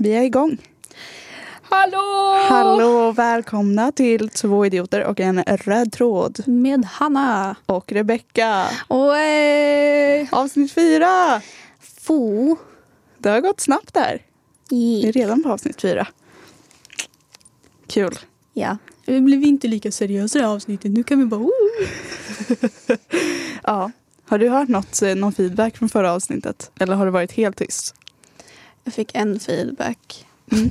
Vi är igång. Hallå! Hallå och välkomna till Två idioter och en röd tråd. Med Hanna. Och Rebecka. Och eh, Avsnitt fyra. Fo. Det har gått snabbt där. Vi är redan på avsnitt fyra. Kul. Ja. Nu blir vi inte lika seriösa i avsnittet. Nu kan vi bara... Ja. Har du hört något, eh, någon feedback från förra avsnittet? Eller har det varit helt tyst? Jag fick en feedback. Men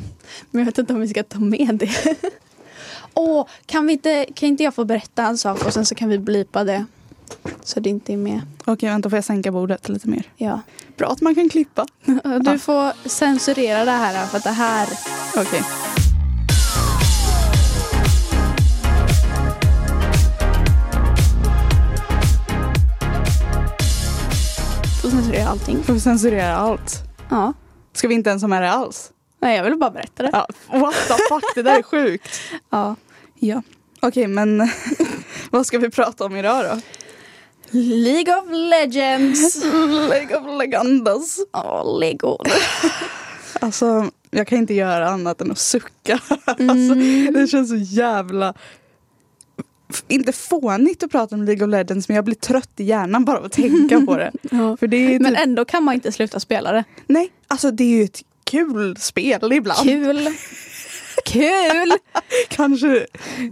jag vet inte om vi ska ta med det. Åh, kan, vi inte, kan inte jag få berätta en sak och sen så kan vi blipa det? Så det inte är med. Okej, vänta får jag sänka bordet lite mer? Ja. Bra att man kan klippa. Du får censurera det här för att det här... Okej. Får censurera allting. Får censurera allt? Ja. Ska vi inte ens ha med det alls? Nej, jag vill bara berätta det. Ja, what the fuck, det där är sjukt. Ja. Ja. Okej, men vad ska vi prata om idag då? League of Legends. League of Legendas. Åh, Lego. Alltså, jag kan inte göra annat än att sucka. Mm. Alltså, det känns så jävla... Inte fånigt att prata om League of Legends men jag blir trött i hjärnan bara av att tänka på det. Ja. För det är Men typ, ändå kan man inte sluta spela det. Nej, alltså det är ju ett kul spel ibland. Kul. Kul! Kanske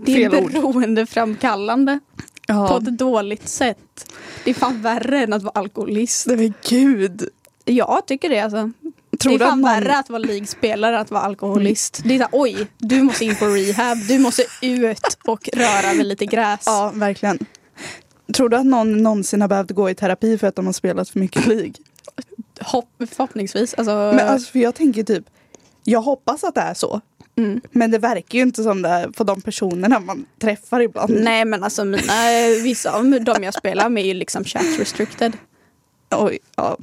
Det är beroendeframkallande på Ja, ett dåligt sätt. Det är fan värre än att vara alkoholist. nej men gud. Jag tycker det alltså. Tror det är att fan någon- värre att vara ligspelare att vara alkoholist. Det är såhär, oj, du måste in på rehab, du måste ut och röra vid lite gräs. Ja, verkligen. Tror du att någon någonsin har behövt gå i terapi för att de har spelat för mycket League? Hopp, förhoppningsvis. Alltså, Men alltså, för jag tänker typ, jag hoppas att det är så. mm. Men det verkar ju inte som det är på de personerna man träffar ibland. Nej men alltså mina, vissa av de jag spelar med är ju liksom chat restricted. Oj, ja.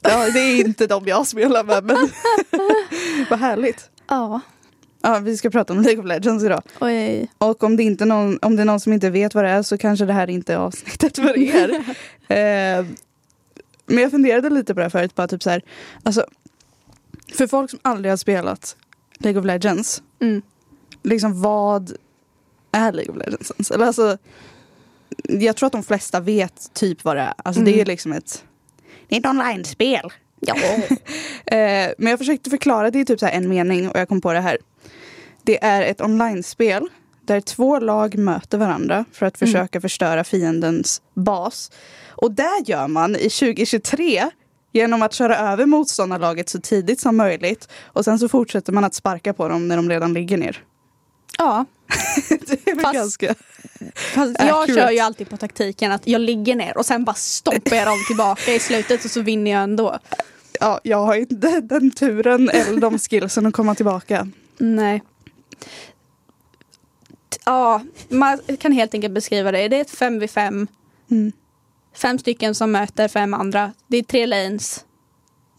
Ja. Det är inte de jag spelar med men vad härligt. Ja. Ja, vi ska prata om League of Legends idag. Oj. Och om det, inte någon, om det är någon som inte vet vad det är så kanske det här inte är avsnittet för er. eh, men jag funderade lite på det här förut. Bara typ så här, alltså, för folk som aldrig har spelat League of Legends, Mm. liksom vad är League of Legends ens? Eller alltså, jag tror att de flesta vet typ vad det är. Alltså det är Mm. liksom ett, det är ett online-spel. Ja. Eh, men jag försökte förklara det i typ så här en mening och jag kom på det här. Det är ett online-spel där två lag möter varandra för att Mm. försöka förstöra fiendens bas. Och det gör man i 2023 genom att köra över motståndarlaget så tidigt som möjligt och sen så fortsätter man att sparka på dem när de redan ligger ner. ja. Det är väl Fast- ganska... Fast jag Accurate. kör ju alltid på taktiken att jag ligger ner och sen bara stoppar jag dem tillbaka i slutet och så vinner jag ändå. Ja, jag har inte den turen eller de skillsen att komma tillbaka. Nej. Ja, man kan helt enkelt beskriva det. Det är ett 5v5. Mm. Fem stycken som möter fem andra. Det är tre lanes.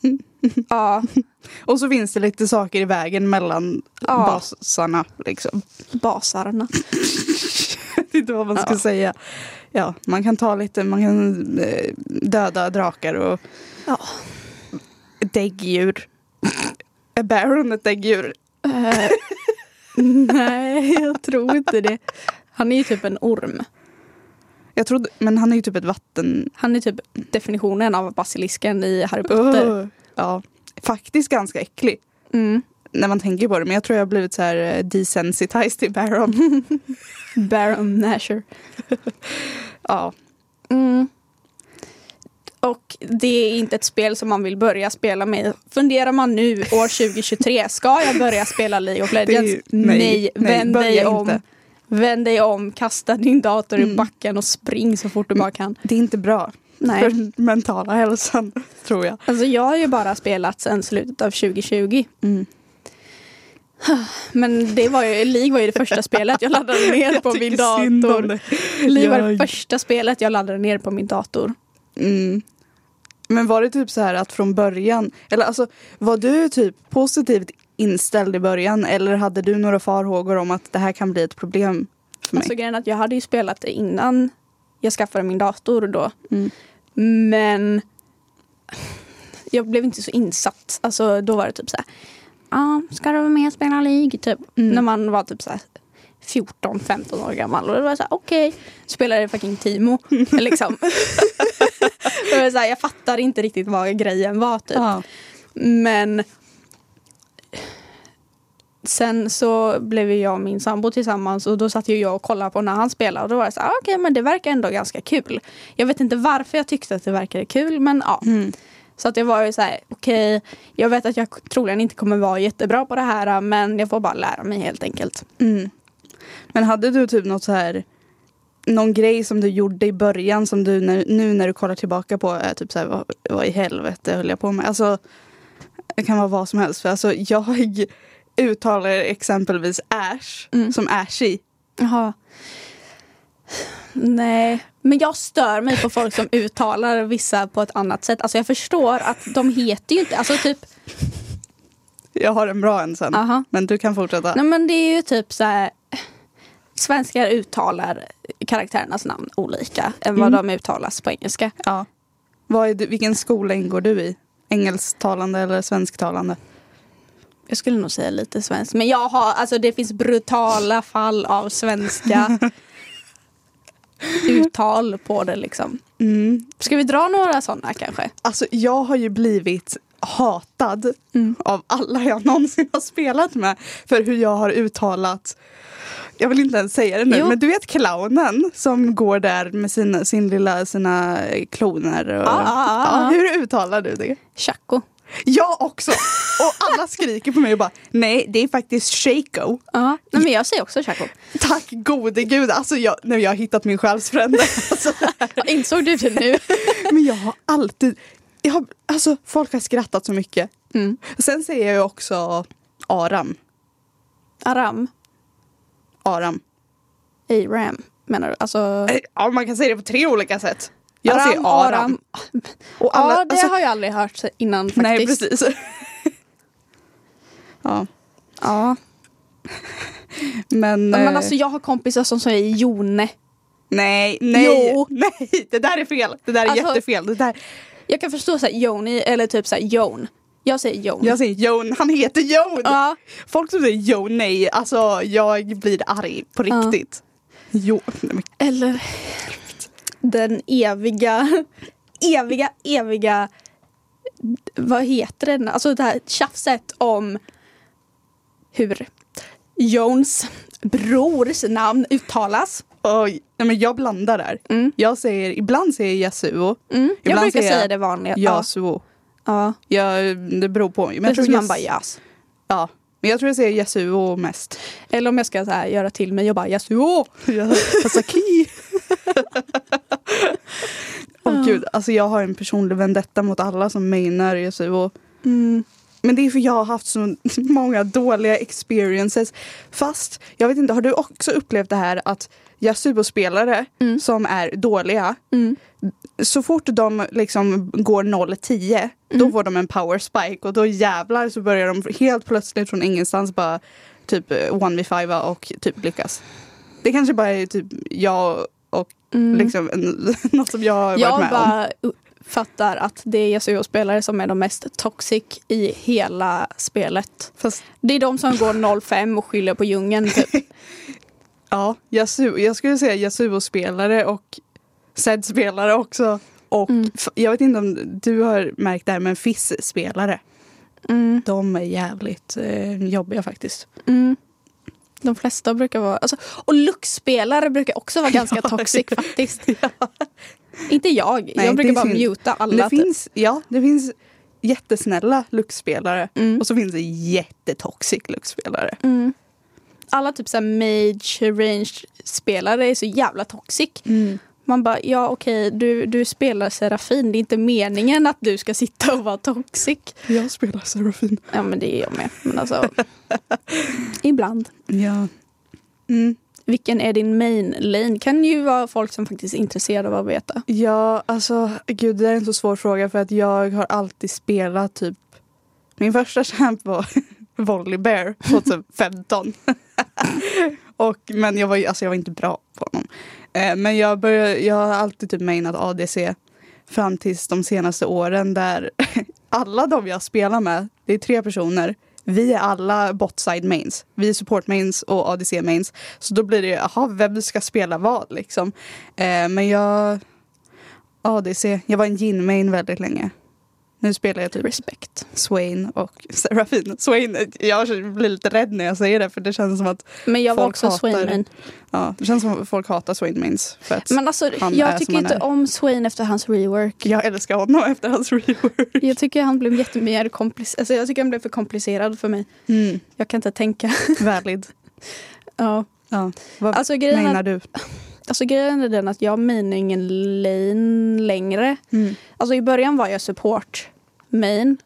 Mm. Ja, Och så finns det lite saker i vägen mellan Ja. basarna. Liksom. basarna. Jag vet inte vad man ska Ja. säga. Ja, man kan ta lite, man kan eh, döda drakar och Ja. däggdjur. Är Baron ett däggdjur? Eh, nej, jag tror inte det. Han är ju typ en orm. Jag trodde, men han är ju typ ett vatten... Han är typ definitionen av basilisken i Harry Potter. Ugh. Ja, faktiskt ganska äcklig. Mm. När man tänker på det. Men jag tror jag har blivit så här eh, desensitized till Baron. Baron Nasher. ja. Mm. Och det är inte ett spel som man vill börja spela med. Funderar man nu år 2023, ska jag börja spela League of Legends? ju- nej, nej, vänd dig om. inte. Vänd dig om, kasta din dator i Mm. backen och spring så fort du bara kan. Det är inte bra Nej. för mentala hälsan, tror jag. Alltså jag har ju bara spelat sedan slutet av 2020. Mm. Men det var ju, League var ju det första spelet jag laddade ner på Jag min synd om dator. League var det Jag- första spelet jag laddade ner på min dator. Mm. Men var det typ så här att från början, eller alltså var du typ positivt inställd i början eller hade du några farhågor om att det här kan bli ett problem för mig? Alltså grejen att jag hade ju spelat det innan jag skaffade min dator då. Mm. Men jag blev inte så insatt. Alltså då var det typ så här. Ja, ska du vara med och spela League? Typ. När man var typ så här 14-15 år gammal. Och det var så här, okej. Okay. Spelade fucking Timo. liksom. det var så här, jag fattar inte riktigt vad grejen var typ. Ja. Men sen så blev jag och min sambo tillsammans och då satt ju jag och kollade på när han spelade och då var det så här, ah, okej okay, men det verkar ändå ganska kul. Jag vet inte varför jag tyckte att det verkade kul men ja. Mm. Så att jag var ju så här, okej, okay, jag vet att jag troligen inte kommer vara jättebra på det här men jag får bara lära mig helt enkelt. Mm. Men hade du typ något så här någon grej som du gjorde i början som du när, nu när du kollar tillbaka på är typ så här, vad, vad i helvete höll jag på med? Alltså, det kan vara vad som helst. För alltså, jag uttalar exempelvis Ash Mm. som Ashy. Jaha. Nej, men jag stör mig på folk som uttalar vissa på ett annat sätt. Alltså jag förstår att de heter ju inte, alltså typ, Jag har en bra en sen. aha. Men du kan fortsätta. Nej men det är ju typ så här. Svenskar uttalar karaktärernas namn olika än vad Mm. de uttalas på engelska. Ja. Vad är du, vilken skola ingår du i? Engelsktalande eller svensktalande? Jag skulle nog säga lite svensk. Men jag har, alltså det finns brutala fall av svenska uttal på det liksom. Mm. Ska vi dra några sådana kanske? Alltså jag har ju blivit hatad Mm. av alla jag någonsin har spelat med för hur jag har uttalat jag vill inte ens säga det nu, Jo. men du vet clownen som går där med sina, sin lilla, sina kloner. Och, Ja, ja, ja, ja. hur uttalar du det? Chaco. Jag också! Och alla skriker på mig och bara nej, det är faktiskt Shaco. Ja, nej, men jag säger också Chaco. Tack gode gud, alltså jag, när jag har hittat min själsfrände. Alltså, Insåg du det nu? men jag har alltid, jag har, alltså folk har skrattat så mycket. Mm. Sen säger jag ju också Aram. Aram. Aram. Aram menar du? Alltså... Eh, Ja, man kan säga det på tre olika sätt. Jag Aram, säger Aram. Och alla, ja, det alltså, har jag aldrig hört innan faktiskt. Nej, precis. ja, Ja. men... Men eh, alltså jag har kompisar som säger Jone. nej, nej, Jo. nej, det där är fel. Det där är Alltså- jättefel. Det där, Jag kan förstå såhär Joni eller typ såhär Jon. Jag säger Jon. jag säger Jon, han heter Jon. Ja. Folk som säger Jon, nej, alltså jag blir arg på Ja. riktigt. Jo, nej, men Eller den eviga, eviga, eviga, vad heter den? Alltså det här tjafset om hur Jones brors namn uttalas. oj, nej, men jag blandar där. Mm. Jag säger, ibland säger jag Yasuo, Mm. Jag brukar jag säga det vanliga. Yasuo. Ja. Jag, det beror på. Men jag Precis tror man Yas- bara jas. Ja, men jag tror jag säger Yasuo mest. Eller om jag ska så här, göra till mig och bara Yasuo. Sasaki. Gud, alltså jag har en personlig vendetta mot alla som mainar Yasuo. Mm. Men det är för jag har haft så många dåliga experiences. Fast, jag vet inte, har du också upplevt det här att Yasuo-spelare Mm. som är dåliga, Mm. så fort de liksom går 0-10, då Mm. får de en power spike och då jävlar så börjar de helt plötsligt från ingenstans bara typ 1v5 och typ lyckas. Det kanske bara är typ jag och Mm. liksom en, något som jag har varit Jag med om. bara fattar att det är Yasuo-spelare som är de mest toxic i hela spelet. Fast Det är de som går 0-5 och skyller på djungeln typ. ja, Yasuo, jag skulle säga Yasuo-spelare och Zed-spelare också. Och Mm. jag vet inte om du har märkt det här men Fizz-spelare. Mm. De är jävligt eh, jobbiga faktiskt. Mm. De flesta brukar vara... Alltså, och Lux-spelare brukar också vara ganska Ja, toxic ja. faktiskt. Inte jag. Nej, jag brukar bara synd. muta alla. det typ. finns, ja, det finns jättesnälla Lux-spelare. Mm. Och så finns det jättetoxic Lux-spelare. Mm. Alla typ såhär mage, range-spelare är så jävla toxic. Man bara, ja okej, du, du spelar Serafin. Det är inte meningen att du ska sitta och vara toxic. Jag spelar Serafin. Ja men det är jag med. Men alltså, ibland. Ja. Mm. Vilken är din main lane? Kan ju vara folk som faktiskt är intresserade av att veta. Ja, alltså gud det är en så svår fråga för att jag har alltid spelat typ Min första champ var Volley Bear 2015. och, men jag var, alltså, jag var inte bra på honom. Eh, men jag, började, jag har alltid typ mainat ADC fram tills de senaste åren där alla de jag spelar med, det är tre personer. Vi är alla botside mains. Vi är support mains och ADC mains. Så då blir det, jaha, vem ska spela vad liksom? Eh, men jag... ADC, jag var en gin main väldigt länge. Nu spelar jag typ Respekt. Swain och Serafin. Swain, jag blir lite rädd när jag säger det för det känns som att Men jag var Folk också hatar- Swain ja, det känns som att folk hatar Swain mains. För att Men alltså, Han jag tycker inte om Swain efter hans rework. jag älskar honom efter hans rework. Jag tycker han blev jättemer komplicerad. Alltså, jag tycker han blev för komplicerad för mig. Mm, Jag kan inte tänka. valid. ja. Ja. Vad Alltså, menar du? Alltså grejen är den att jag minar ingen lane längre. Mm. Alltså i början var jag support main.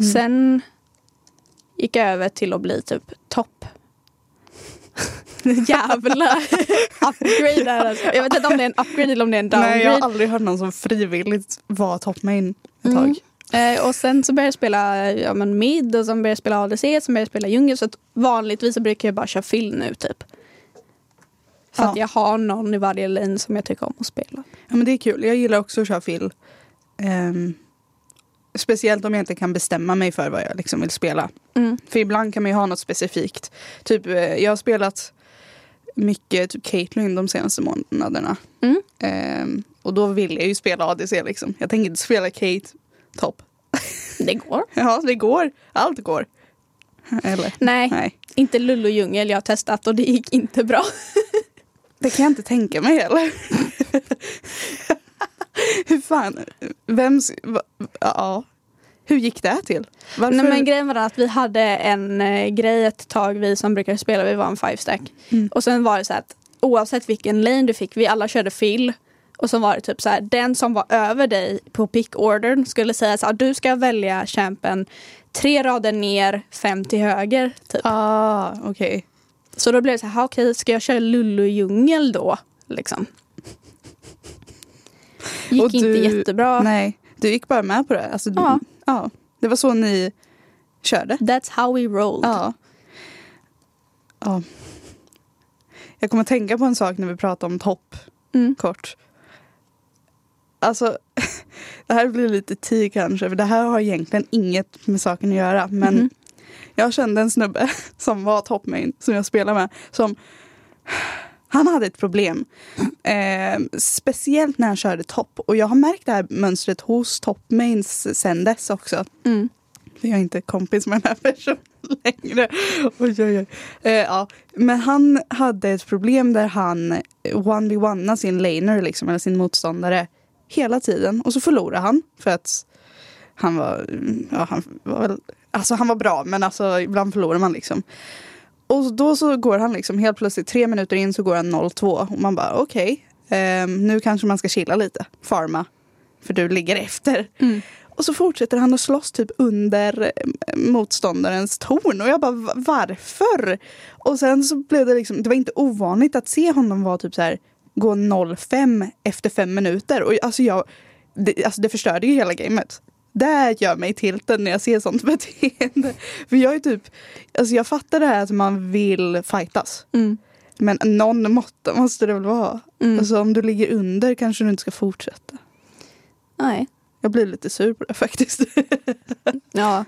Mm. Sen gick jag över till att bli typ topp. Jävla upgrade alltså. Jag vet inte om det är en upgrade eller om det är en downgrade. Nej, jag har aldrig hört någon som frivilligt var top main ett Mm. tag. Eh, och sen så började jag spela ja, men mid och sen började jag spela ADC, sen började jag spela djungel. Så vanligtvis så brukar jag bara köra fill nu typ. För Ja. att jag har någon i varje lane som jag tycker om att spela. Ja, men det är kul. Jag gillar också att köra fill. Ehm, speciellt om jag inte kan bestämma mig för vad jag liksom vill spela. Mm. För ibland kan man ju ha något specifikt. Typ, eh, jag har spelat mycket typ Caitlyn de senaste månaderna. Mm. Ehm, och då vill jag ju spela ADC liksom. Jag tänker inte spela Kate topp. Det går. Ja, det går. Allt går. Eller? Nej, Nej. inte Lullo djungel jag har testat och det gick inte bra. Det kan jag inte tänka mig heller. Hur fan? Vems... va- Ja. Hur gick det till? Varför? Nej, men grejen var att vi hade en eh, grej ett tag, vi som brukar spela, vi var en five stack. Mm. Och sen var det så här att oavsett vilken lane du fick, vi alla körde fill. Och så var det typ så här, den som var över dig på pick-ordern skulle säga så här, du ska välja champen tre rader ner, fem till höger. Typ. Ah, okej. Så då blev det så här, "Ha, okej, ska jag köra Lullu djungel då? Liksom. Gick Och inte du- jättebra. Nej, du gick bara med på det? Alltså, du, Ja. ja. Det var så ni körde? That's how we rolled. Ja. ja. Jag kommer att tänka på en sak när vi pratar om topp Mm. kort. Alltså, det här blir lite tid kanske, för det här har egentligen inget med saken att göra. Men Mhm. Jag kände en snubbe som var toppmain, som jag spelade med, som han hade ett problem. Eh, speciellt när han körde topp. Och jag har märkt det här mönstret hos toppmains sen dess också. Mm. För jag är inte kompis med den här personen längre. Oj, oj, oj. Eh, ja. Men han hade ett problem där han one v one sin laner, liksom, eller sin motståndare, hela tiden. Och så förlorade han för att han var, ja, han var väl, alltså han var bra men alltså ibland förlorar man liksom. Och då så går han liksom helt plötsligt tre minuter in så går han 0-2 och man bara okej, ehm, nu kanske man ska chilla lite, farma, för du ligger efter. Mm. Och så fortsätter han att slåss typ under eh, motståndarens torn. Och jag bara, "Va- varför? Och sen så blev det liksom, det var inte ovanligt att se honom vara typ så här, gå 0-5 efter fem minuter. Och alltså jag, det, alltså det förstörde ju hela gamet. Det gör mig tilten när jag ser sånt beteende. För jag är typ, alltså jag fattar det här att man vill fightas. Mm. Men någon måtta måste det väl vara. Mm. Alltså om du ligger under kanske du inte ska fortsätta. Nej. Jag blir lite sur på det faktiskt. Ja.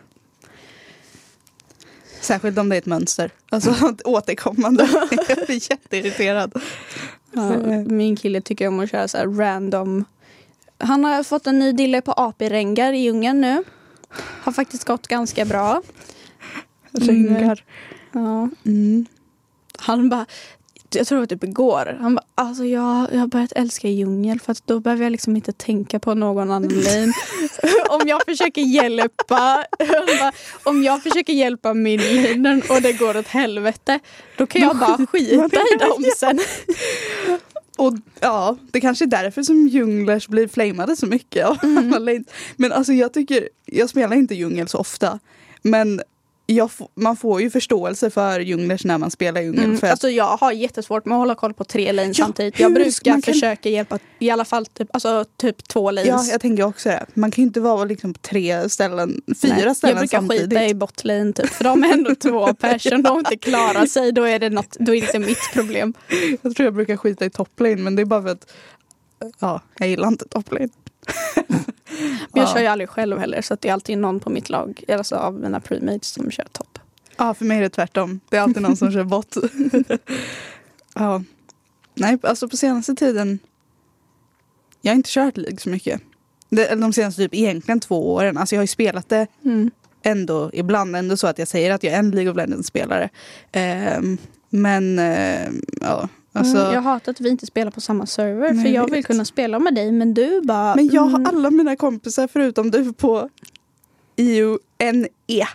Särskilt om det är ett mönster. Alltså återkommande. Jag blir jätteirriterad. Ja, min kille tycker om att köra så här random. Han har fått en ny dille på AP-rängar i djungeln nu. Har faktiskt gått ganska bra. Ringar. Ja. Mm. Han bara, jag tror det var typ igår. Han bara, alltså jag, jag har börjat älska djungel för att då behöver jag liksom inte tänka på någon annan om jag försöker hjälpa, bara, om jag försöker hjälpa min lane och det går åt helvete, då kan jag bara skita i dem sen. Och ja, det kanske är därför som djunglers blir flamade så mycket. lanes. Men alltså jag tycker, jag spelar inte djungel så ofta. Men f- man får ju förståelse för djunglers när man spelar djungel. Mm, för att, alltså jag har jättesvårt med att hålla koll på tre lanes Ja, samtidigt. Jag brukar kan- försöka hjälpa i alla fall typ, alltså, typ två lanes. ja, jag tänker också det. Man kan ju inte vara liksom på tre ställen, fyra Nej, ställen Jag brukar samtidigt. skita i botlane typ. För de är ändå två personer. De inte klarar sig. Då är det, något, då är det inte mitt problem. Jag tror jag brukar skita i toplane men det är bara för att ja, jag gillar inte toplane. Men jag Ja. kör ju aldrig själv heller så det är alltid någon på mitt lag, alltså av mina premates som kör topp. Ja, för mig är det tvärtom. Det är alltid någon som kör bort. ja. Nej, alltså på senaste tiden. Jag har inte kört League så mycket. De senaste typ egentligen två åren. Alltså jag har ju spelat det Mm. ändå ibland. Ändå så att jag säger att jag är en League of Legends-spelare. Ehm, men ehm, ja, alltså. mm, jag hatar att vi inte spelar på samma server Nej, för jag jag vill kunna spela med dig men du bara... Men jag har mm, alla mina kompisar förutom du på IUNE.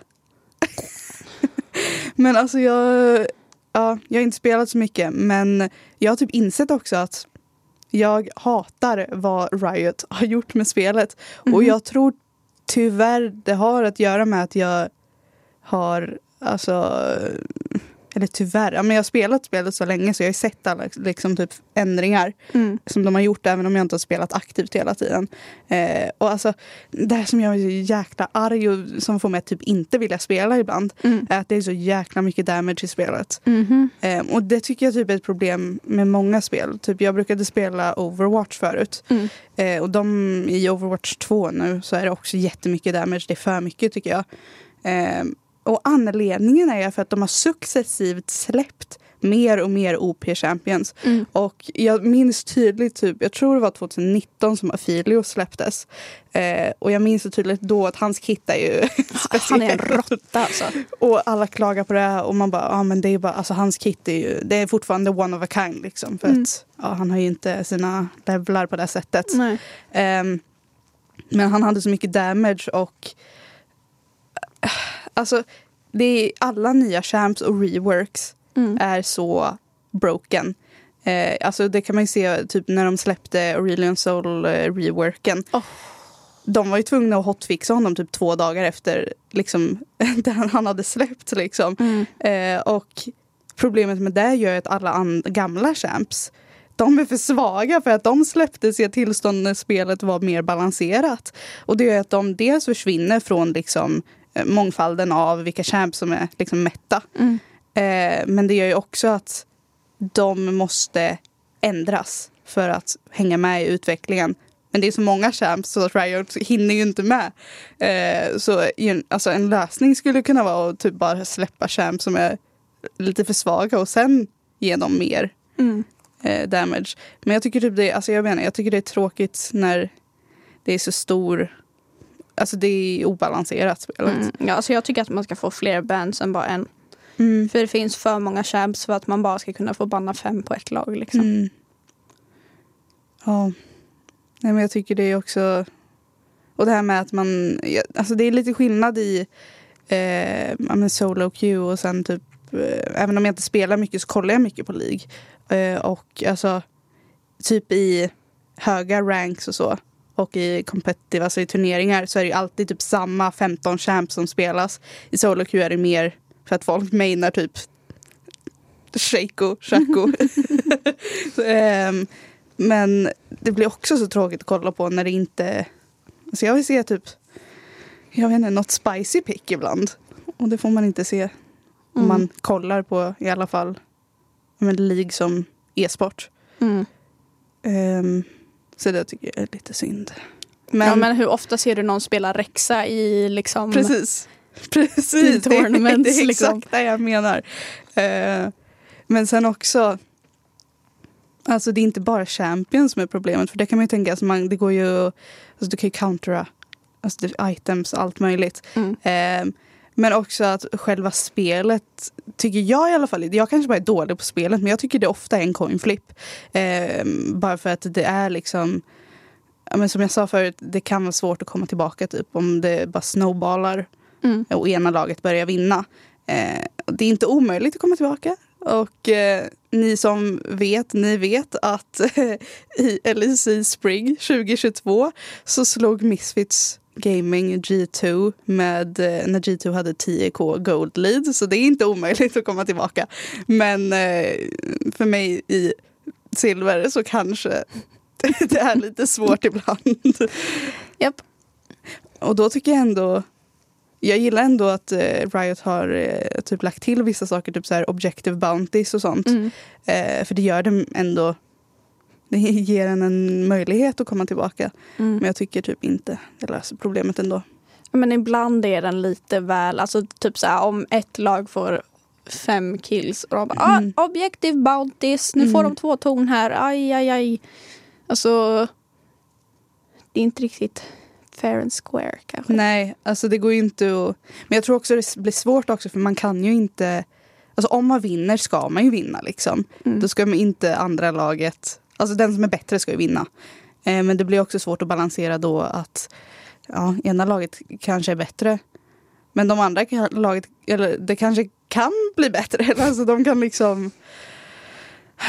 men alltså jag, ja, jag har inte spelat så mycket men jag har typ insett också att jag hatar vad Riot har gjort med spelet. Och Mhm. jag tror tyvärr det har att göra med att jag har, alltså, eller tyvärr, ja, men jag har spelat spelet så länge så jag har sett alla liksom, typ, ändringar Mm. som de har gjort även om jag inte har spelat aktivt hela tiden. Eh, och alltså, det här som jag är så jäkla arg och som får mig att typ inte vilja spela ibland Mm. är att det är så jäkla mycket damage i spelet. Mhm. Eh, och det tycker jag typ är ett problem med många spel. Typ jag brukade spela Overwatch förut. Mm. Eh, och de i Overwatch 2 nu så är det också jättemycket damage. Det är för mycket tycker jag. Eh, och anledningen är för att de har successivt släppt mer och mer OP-champions. Mm. Och jag minns tydligt, typ, jag tror det var 2019 som Afilio släpptes. Eh, och jag minns så tydligt då att hans kit är ju Han är en råtta alltså. Och alla klagar på det och man bara, ja men det är bara, alltså hans kit är ju, det är fortfarande one of a kind liksom. För Mm. att ja, han har ju inte sina levlar på det sättet. Ehm, men han hade så mycket damage och eh, alltså det är alla nya champs och reworks Mm. är så broken. Eh, alltså det kan man ju se typ när de släppte Aurelion Soul eh, reworken. Oh. De var ju tvungna att hotfixa honom typ två dagar efter liksom, den han hade släppt. Liksom. Mm. Eh, och problemet med det gör att alla gamla champs de är för svaga för att de släpptes i ett tillstånd när spelet var mer balanserat. Och det gör att de dels försvinner från liksom, mångfalden av vilka champs som är liksom, meta. Mm. Eh, men det gör ju också att de måste ändras för att hänga med i utvecklingen. Men det är så många champs så Riot hinner ju inte med. Eh, så alltså, en lösning skulle kunna vara att typ bara släppa champs som är lite för svaga och sen ge dem mer Mm. eh, damage. Men jag tycker typ det, alltså jag menar, jag tycker det är tråkigt när det är så stor, alltså det är obalanserat spelet. Mm. Ja, alltså jag tycker att man ska få fler bands än bara en. Mm. För det finns för många champs för att man bara ska kunna få banna fem på ett lag. Liksom. Mm. Ja. Nej, men jag tycker det är också... Och det här med att man... Alltså det är lite skillnad i eh, solo queue och sen typ... Eh, även om jag inte spelar mycket så kollar jag mycket på League. Eh, och alltså typ i höga ranks och så och i competitive, alltså i turneringar så är det ju alltid typ samma 15 champs som spelas. I solo queue är det mer för att folk mainar typ Shaco, Shaco. Ehm, men det blir också så tråkigt att kolla på när det inte... Alltså jag vill se typ, jag vet inte, något spicy pick ibland. Och det får man inte se om Mm. man kollar på i alla fall men League som e-sport. Mm. Ehm, så det tycker jag är lite synd. Men, ja, men hur ofta ser du någon spela Rexa i liksom... precis. Precis, I tournaments, det är liksom. exakt det jag menar. Eh, men sen också, alltså det är inte bara champions som är problemet. För det kan man ju tänka, alltså man, det går ju, alltså du kan ju countera alltså items, allt möjligt. Mm. Eh, men också att själva spelet, tycker jag i alla fall, jag kanske bara är dålig på spelet men jag tycker det ofta är en coin flip. Eh, bara för att det är liksom, men som jag sa förut, det kan vara svårt att komma tillbaka typ om det bara snowballar Mm. och ena laget börjar vinna. Eh, det är inte omöjligt att komma tillbaka. Och eh, ni som vet, ni vet att i LEC Spring 2022 så slog Misfits Gaming G2 med eh, när G2 hade 10k gold lead. Så det är inte omöjligt att komma tillbaka. Men eh, för mig i silver så kanske det är lite svårt ibland. Japp. Och då tycker jag ändå jag gillar ändå att eh, Riot har typ lagt till vissa saker, typ så här objective bounties och sånt. Mm. För det gör det ändå det ger en en möjlighet att komma tillbaka. Mm. Men jag tycker typ inte det löser problemet ändå. Men ibland är den lite väl, alltså typ så här, om ett lag får fem kills och de bara Mm. ah, objective bounties, nu får Mm. de två torn här, aj aj aj. Alltså, det är inte riktigt fair and square kanske. Nej, alltså det går ju inte att... Men jag tror också det blir svårt också för man kan ju inte... Alltså om man vinner ska man ju vinna liksom. Mm. Då ska man inte andra laget... Alltså den som är bättre ska ju vinna. Eh, men det blir också svårt att balansera då att ja, ena laget kanske är bättre. Men de andra laget, eller det kanske kan bli bättre. Alltså de kan liksom...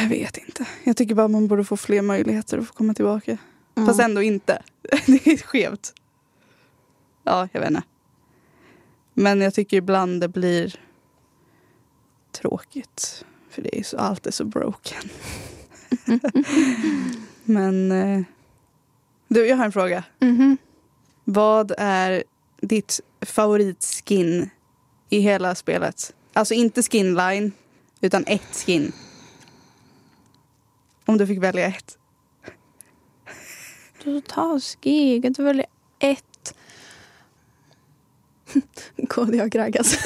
Jag vet inte. Jag tycker bara man borde få fler möjligheter att få komma tillbaka. Mm. Fast ändå inte. Det är skevt. Ja, jag vet inte. Men jag tycker ibland det blir tråkigt. För det är så, allt är så broken. Men eh, du, jag har en fråga. Mhm. Vad är ditt favoritskin i hela spelet? Alltså inte skinline, utan ett skin. Om du fick välja ett. Du tar skig, du väljer ett. KD och Gragas.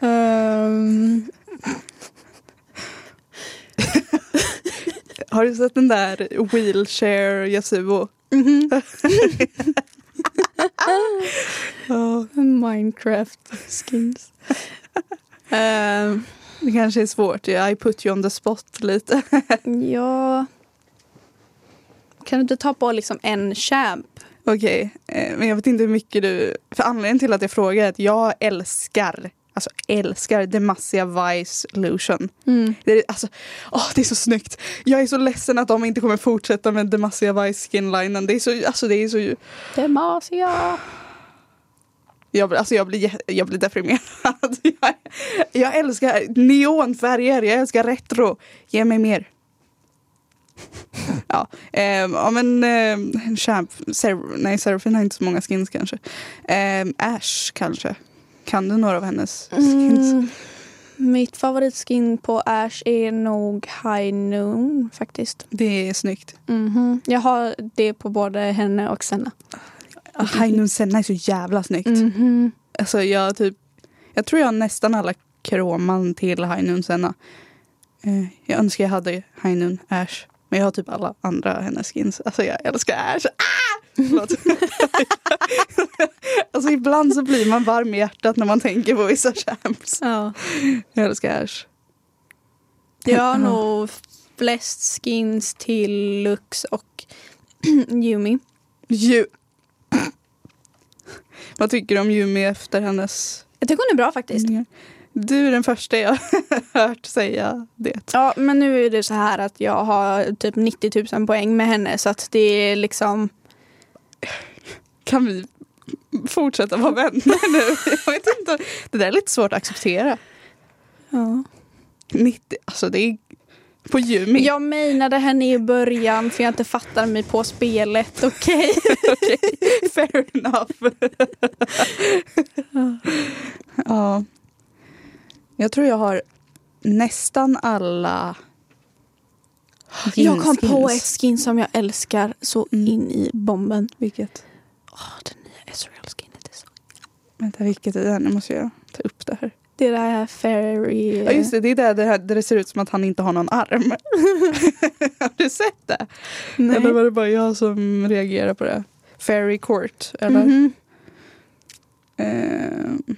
um, Har du sett den där wheelchair Yasuo? mhm. Ja. Minecraft skins. Ehm, Det kanske är svårt. I put you on the spot lite. ja... Kan du inte ta på liksom en champ? Okej, eh, men jag vet inte hur mycket du... För anledningen till att jag frågar är att jag älskar, alltså älskar Demacia Vice Lution. Mm. Det är, alltså, åh, det är så snyggt. Jag är så ledsen att de inte kommer fortsätta med Demacia Vice skinlinen. Det är så, alltså det är så... Demacia. Jag, alltså jag, blir, jag blir deprimerad. Jag, jag älskar neonfärger, jag älskar retro. Ge mig mer. Ja, ja men eh, Champ, Ser- nej Seraphine har inte så många skins kanske. Um, Ash kanske. Kan du några av hennes skins? Mm. Mitt favoritskin på Ash är nog High Noon faktiskt. Det är snyggt. Mhm. Jag har det på både henne och Senna. Hainun Senna är så jävla snyggt. Mhm. Alltså jag typ, jag tror jag har nästan alla kroman till Hainun Senna. Eh, jag önskar jag hade Hainun Ash. Men jag har typ alla andra hennes skins. Alltså jag älskar Ash. Ah! Förlåt. alltså ibland så blir man varm i hjärtat när man tänker på vissa champs. Ja. Jag älskar Ash. Jag har nog flest skins till Lux och Yumi. Ju. Vad tycker du om Yumi efter hennes... Jag tycker hon är bra faktiskt. Du är den första jag hört säga det. Ja, men nu är det så här att jag har typ 90 000 poäng med henne så att det är liksom... Kan vi fortsätta vara vänner nu? Jag vet inte. Det där är lite svårt att acceptera. Ja. 90, alltså det är på Yumi. Jag menade henne i början för jag inte fattar mig på spelet, okej? Okej, fair enough. ja. Jag tror jag har nästan alla Jag kom på ett skin som jag älskar så Mm. in i bomben. Vilket? Åh, det nya Ezreal-skinet är så... Vänta, vilket är det? Nu måste jag ta upp det här. Det är det här fairy... Ja just det, det är där det, här, där det ser ut som att han inte har någon arm. har du sett det? Nej. Eller var det bara jag som reagerar på det? Fairy Court, eller? Mhm. Eh,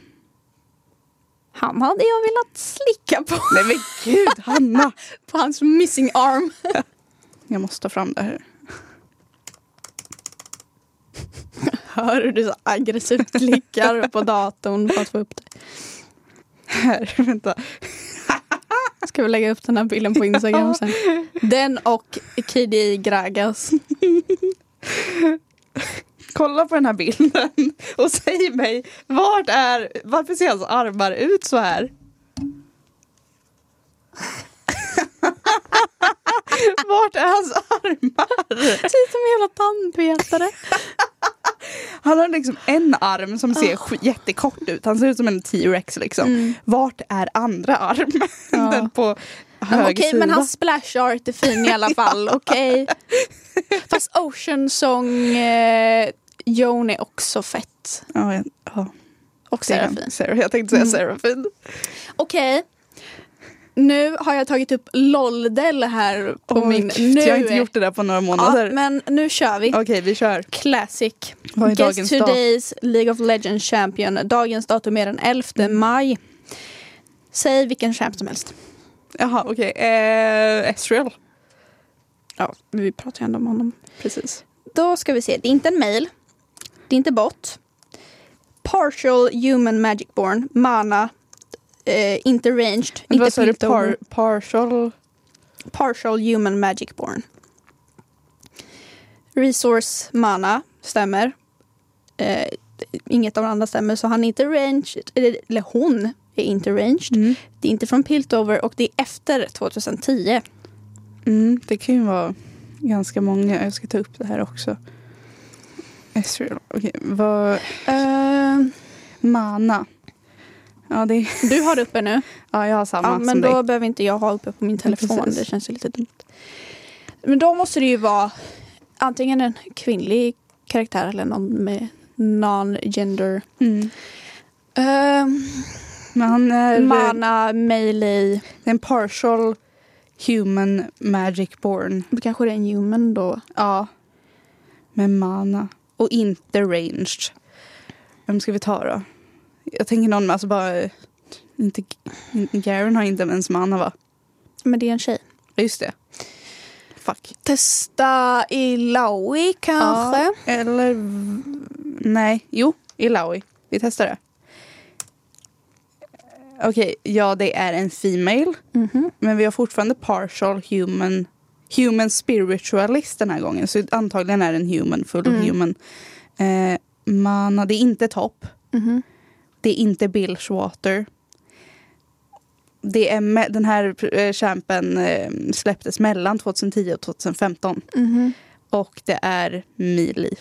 Han hade jag velat slicka på. nej men gud, Hanna! På hans missing arm. Jag måste ta fram det här. Hör hur du så aggressivt klickar på datorn för att få upp det. Här, vänta. Ska vi lägga upp den här bilden på Instagram sen? Den och KDI Gragas. Kolla på den här bilden och säg mig, vart är, varför ser hans armar ut så här? Vart är hans armar? Ser ut som en jävla tandpetare. Han har liksom en arm som ser sk- jättekort ut. Han ser ut som en T-rex liksom. Mm. Vart är andra armen? Ja. Den på, höger Okej, sida. men hans splash art är fin i alla fall. Okej. Fast Ocean Song eh, Joan är också fett. Ja, ja, ja. Och Serafin. Seraf- Jag tänkte säga Mm. Serafin. Okej. Nu har jag tagit upp Loldel här på Oj, min... gud, Nu jag har inte gjort det där på några månader. Ja, men nu kör vi. Okej, vi kör. Classic. Vad är Guess dagens dag? today's League of Legends champion. Dagens datum är den 11 maj. Säg vilken champ som helst. Jaha, okej. Eh, Ezreal. Ja, vi pratar ju ändå om honom. Precis. Då ska vi se. Det är inte en mail. Det är inte bot. Partial human magic born. Mana. Eh, inte ranged. Men inte vad sa du? Par, partial? Partial human magic born. Resource mana stämmer. Eh, inget av de andra stämmer så han är inte ranged. Eller, eller hon är inte ranged. Mm. Det är inte från Piltover och det är efter 2010. Mm, det kan ju vara ganska många. Jag ska ta upp det här också. Ezreal. Okej, vad... Eh, Mana. Ja, det du har det uppe nu. ja, jag har samma Ja, men då dig. behöver inte jag ha uppe på min telefon. precis. det känns ju lite dumt. Men då måste det ju vara antingen en kvinnlig karaktär eller någon med non-gender. Mm. Ehm, Men han är, mana, melee. det är en partial human magic born. Då kanske det är en human då. Ja. Med mana. Och inte ranged. Vem ska vi ta då? Jag tänker någon med, alltså bara... Inte, Garen har inte ens mana va? Men det är en tjej. Just det. Fuck. Testa Ilaoi kanske. Ja, eller... Nej, jo. Ilaoi. Vi testar det. Okej, ja det är en female. Mhm. Men vi har fortfarande partial human human spiritualist den här gången. Så antagligen är den human, full Mm. human. Eh, mana, det är inte topp. Mhm. Det är inte Billswater. Det är den här eh, champen eh, släpptes mellan 2010 och 2015. Mhm. Och det är Mili.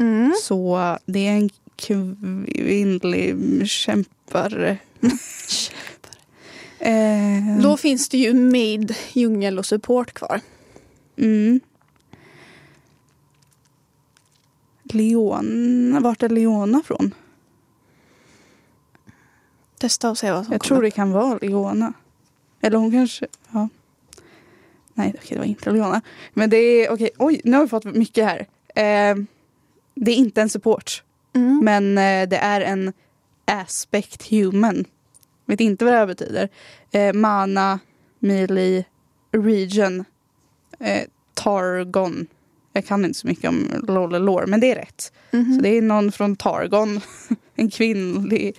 Mm. Så det är en kvinnlig kämpare. eh, Då finns det ju mid, djungel och support kvar. Mm. Leona, vart är Leona från? Testa och se vad som Jag kommer tror det kan vara Leona. Eller hon kanske, ja. Nej, okej, det var inte Leona. Men det är, okej, oj, nu har vi fått mycket här. Eh, det är inte en support, Mm. men eh, det är en aspect human. Vet inte vad det här betyder. Eh, mana, melee, region, eh, targon. Jag kan inte så mycket om LOL och lore, men det är rätt. Mhm. Så det är någon från Targon, en kvinnlig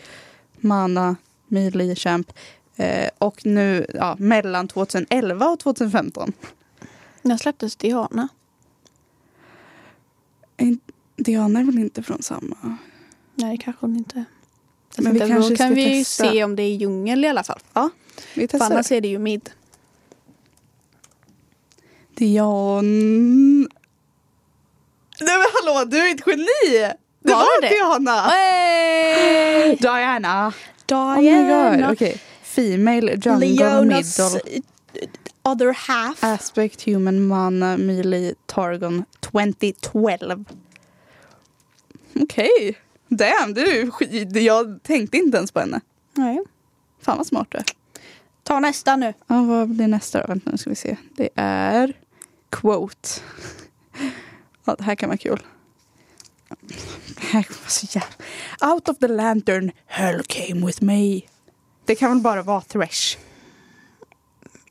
mana melee champ. Eh, och nu ja, mellan 2011 och 2015. När släpptes Diana? Eh, Diana är väl inte från samma? Nej, kanske hon inte. Jag Men vi kanske då kan vi testa. se om det är djungel i alla fall. Vi För testar. annars är det ju mid. Dian... Nej men hallå, du är ett geni! Det Var var, det? Diana! Hey! Diana! Oh my god, okej. Female, jungle, Leonas middle, other half. aspect, human, mana, melee, targon, 2012. Okej. Damn, du. Jag tänkte inte ens på henne. Nej. Fan vad smart du är. Ta nästa nu. Ja, vad blir nästa då? Vänta nu ska vi se. Det är quote. Ja, det här kan vara kul. Det här var så jävla... Out of the lantern, hell came with me. Det kan väl bara vara Thresh?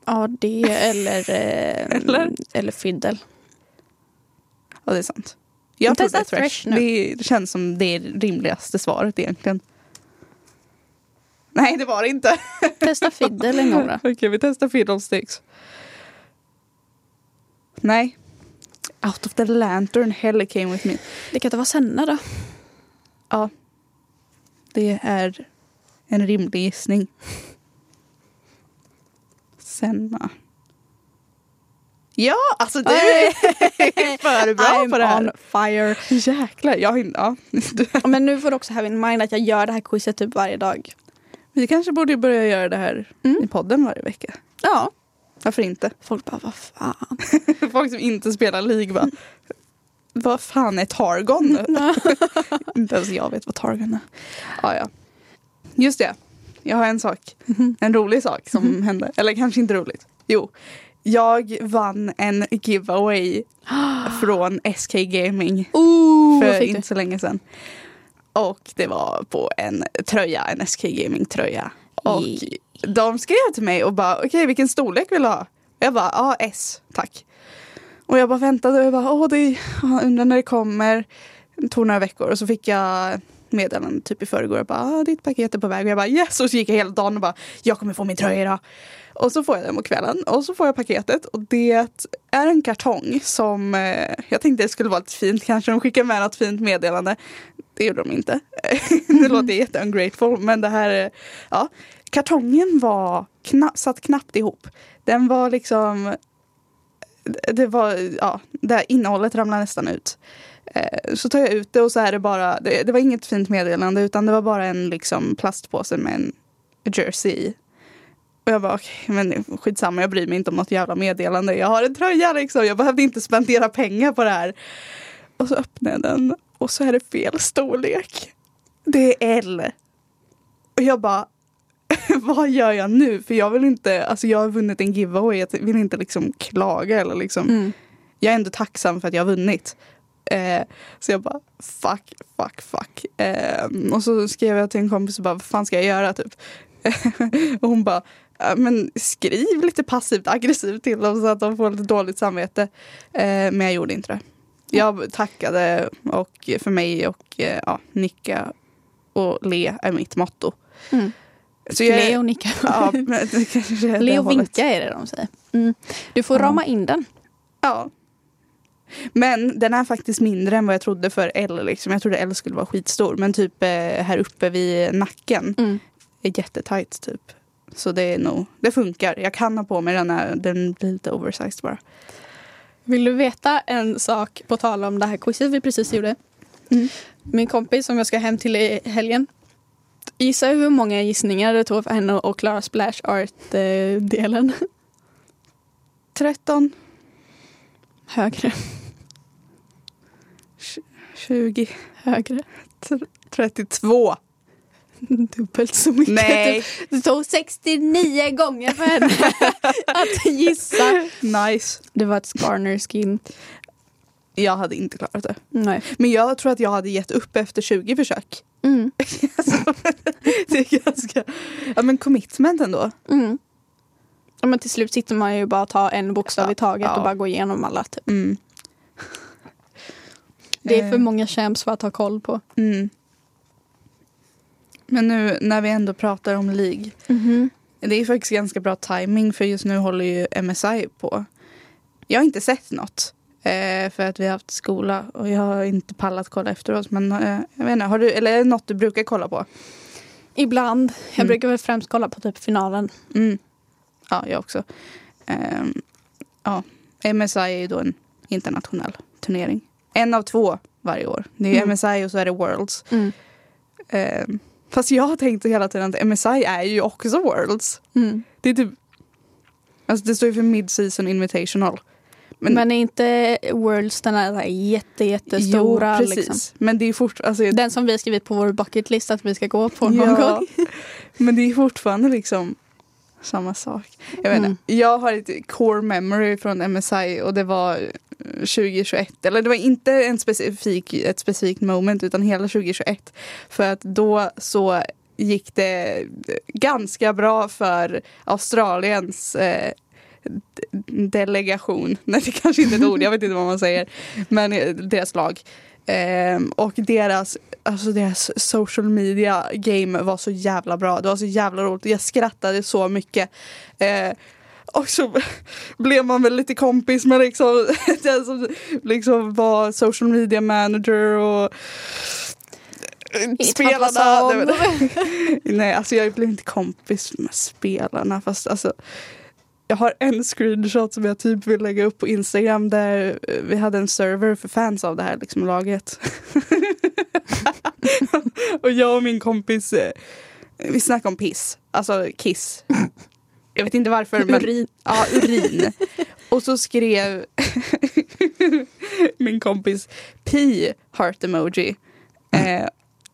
Ja, det eller, eh, Eller? eller Fiddle. Ja, det är sant. Jag tror det är Thresh. Nu. Det, det känns som det rimligaste svaret egentligen. Nej, det var det inte. Testa Fiddle en gång då. Okej, vi testar Fiddlesticks. Nej. Out of the lantern, hell came with me. Det kan inte vara Senna då. Ja. Det är en rimlig gissning. Senna. Ja, alltså du är för bra I'm på det här. on fire. Jäklar, jag. Ja. Men nu får du också have in mind att jag gör det här quizet typ varje dag. Vi kanske borde börja göra det här Mm. i podden varje vecka. Ja. Varför inte? Folk bara, vad fan. Folk som inte spelar League bara, vad fan är Targon? inte ens jag vet vad Targon är. Ja, ja. Just det, jag har en sak. En rolig sak som hände. Eller kanske inte roligt. Jo, jag vann en giveaway från SK Gaming Ooh, för inte så länge sedan. Och det var på en tröja, en SK Gaming tröja. Och Yay. de skrev till mig och bara okej vilken storlek vill du ha? Jag bara ja S tack. Och jag bara väntade och jag bara åh det ja, undrar när det kommer. Det tog några veckor och så fick jag meddelande typ i förrgår. Jag bara ah, ditt paket är på väg och jag bara yes och så gick jag hela dagen och bara jag kommer få min tröja idag. Och så får jag den på kvällen och så får jag paketet och det är en kartong som eh, jag tänkte det skulle vara lite fint. Kanske de skickar med något fint meddelande. Det gjorde de inte. det låter jätte ungrateful men det här, ja. Kartongen var kna- satt knappt ihop. Den var liksom, det var, ja, det här innehållet ramlade nästan ut. Eh, Så tar jag ut det och så är det bara, det, det var inget fint meddelande utan det var bara en liksom plastpåse med en jersey i. Och jag bara okej, men skitsamma jag bryr mig inte om något jävla meddelande. Jag har en tröja liksom, jag behövde inte spendera pengar på det här. Och så öppnar jag den och så är det fel storlek. Det är L. Och jag bara, vad gör jag nu? För jag vill inte, alltså jag har vunnit en giveaway, jag vill inte liksom klaga eller liksom. Mm. Jag är ändå tacksam för att jag har vunnit. Eh, så jag bara, fuck, fuck, fuck. Eh, och så skrev jag till en kompis och bara, vad fan ska jag göra typ? och hon bara, "Ja, men skriv lite passivt aggressivt till dem så att de får lite dåligt samvete. Eh, men jag gjorde inte det. Jag tackade och för mig och eh, ja, nicka och le är mitt motto. Mm. Så jag, Le och nicka. Ja, Le och vinka är det de säger. Mm. Du får Ja. rama in den. Ja. Men den är faktiskt mindre än vad jag trodde för L. Liksom. Jag trodde L skulle vara skitstor. Men typ eh, här uppe vid nacken Mm. är jättetajt typ. Så det är nog, det funkar. Jag kan ha på mig den här, den blir lite oversized bara. Vill du veta en sak på tal om det här quizet vi precis gjorde? Mm. Min kompis som jag ska hem till i helgen. Gissa hur många gissningar det tog för henne att klara splash art-delen. 13, Högre. 20, Högre. 32. Dubbelt så mycket. Nej, Det tog 69 gånger för henne att gissa. nice. Det var ett Skarner skin. Jag hade inte klarat det. Nej. Men jag tror att jag hade gett upp efter 20 försök. Mm. Alltså, det är ganska, ja men commitment ändå. Mm. Ja, men till slut sitter man ju bara och tar en bokstav i taget Ja. och bara går igenom alla. Typ. Mm. Det är för Eh. många champs för att ha koll på. Mm. Men nu när vi ändå pratar om League. Det är faktiskt ganska bra timing för just nu håller ju MSI på. Jag har inte sett något. Eh, för att vi har haft skola och jag har inte pallat kolla efteråt. Men eh, jag vet inte, har du, eller är det något du brukar kolla på? Ibland. Jag Mm. brukar väl främst kolla på typ finalen. Mm. Ja, jag också. Ehm, ja. MSI är ju då en internationell turnering. En av två varje år. Det är Mm. MSI och så är det Worlds. Ehm, fast jag har tänkt hela tiden att MSI är ju också Worlds. Mm. Det är typ... Alltså det står ju för Mid-Season Invitational. Men, Men, är inte Worlds den här jätte, jättestora? jo, precis. Liksom. Men det är fort, alltså, Den som vi skrivit på vår bucket list att vi ska gå på någon Ja. gång. Men det är fortfarande liksom samma sak. Jag, vet Mm. inte. jag har ett core memory från MSI och det var 2021. Eller det var inte en specifik, ett specifikt moment utan hela 2021. För att då så gick det ganska bra för Australiens eh, delegation. Nej det kanske inte är ett ord, jag vet inte vad man säger. Men eh, deras lag. Ehm, och deras, alltså deras social media game var så jävla bra. Det var så jävla roligt. Jag skrattade så mycket. Eh, och så blev man väl lite kompis med liksom, den som liksom var social media manager och spelarna. Nej, alltså jag blev inte kompis med spelarna. Fast alltså, jag har en screenshot som jag typ vill lägga upp på Instagram där eh, vi hade en server för fans av det här liksom, laget. och jag och min kompis, eh, vi snackade om piss. Alltså kiss. Jag vet inte varför. Men, Urin. Ja, urin. Och så skrev min kompis Pi heart emoji. Eh,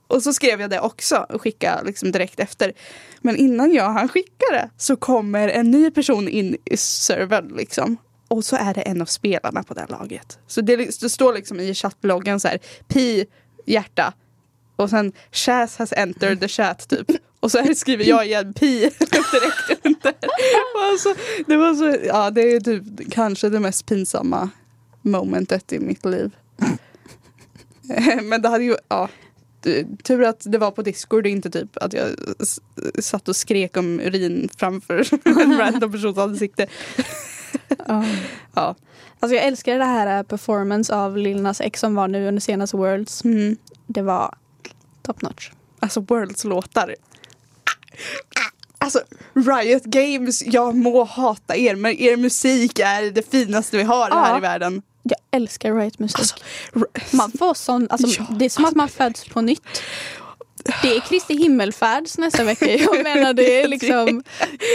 och så skrev jag det också och skickade liksom direkt efter. Men innan jag hann skicka det så kommer en ny person in i servern liksom. Och så är det en av spelarna på det laget. Så det, det står liksom i chattbloggen så här Pi hjärta och sen Chaz has entered the chat typ. Och så här skriver jag igen pi direkt under. Alltså, det var så, ja det är typ kanske det mest pinsamma momentet i mitt liv. Men det hade ju, ja. Tur att det var på Discord och inte typ att jag satt och skrek om urin framför en random persons ansikte. Ja. Alltså jag älskar det här eh, performance av Lil Nas X som var nu under senaste Worlds. Mm. Det var top notch. Alltså Worlds låtar. Alltså Riot Games, jag må hata er men er musik är det finaste vi har här i världen. Jag älskar Riot musik. Alltså, man får sån, alltså, Ja. Det är som att man föds på nytt. Det är Kristi himmelfärds nästa vecka. Jag menar det är liksom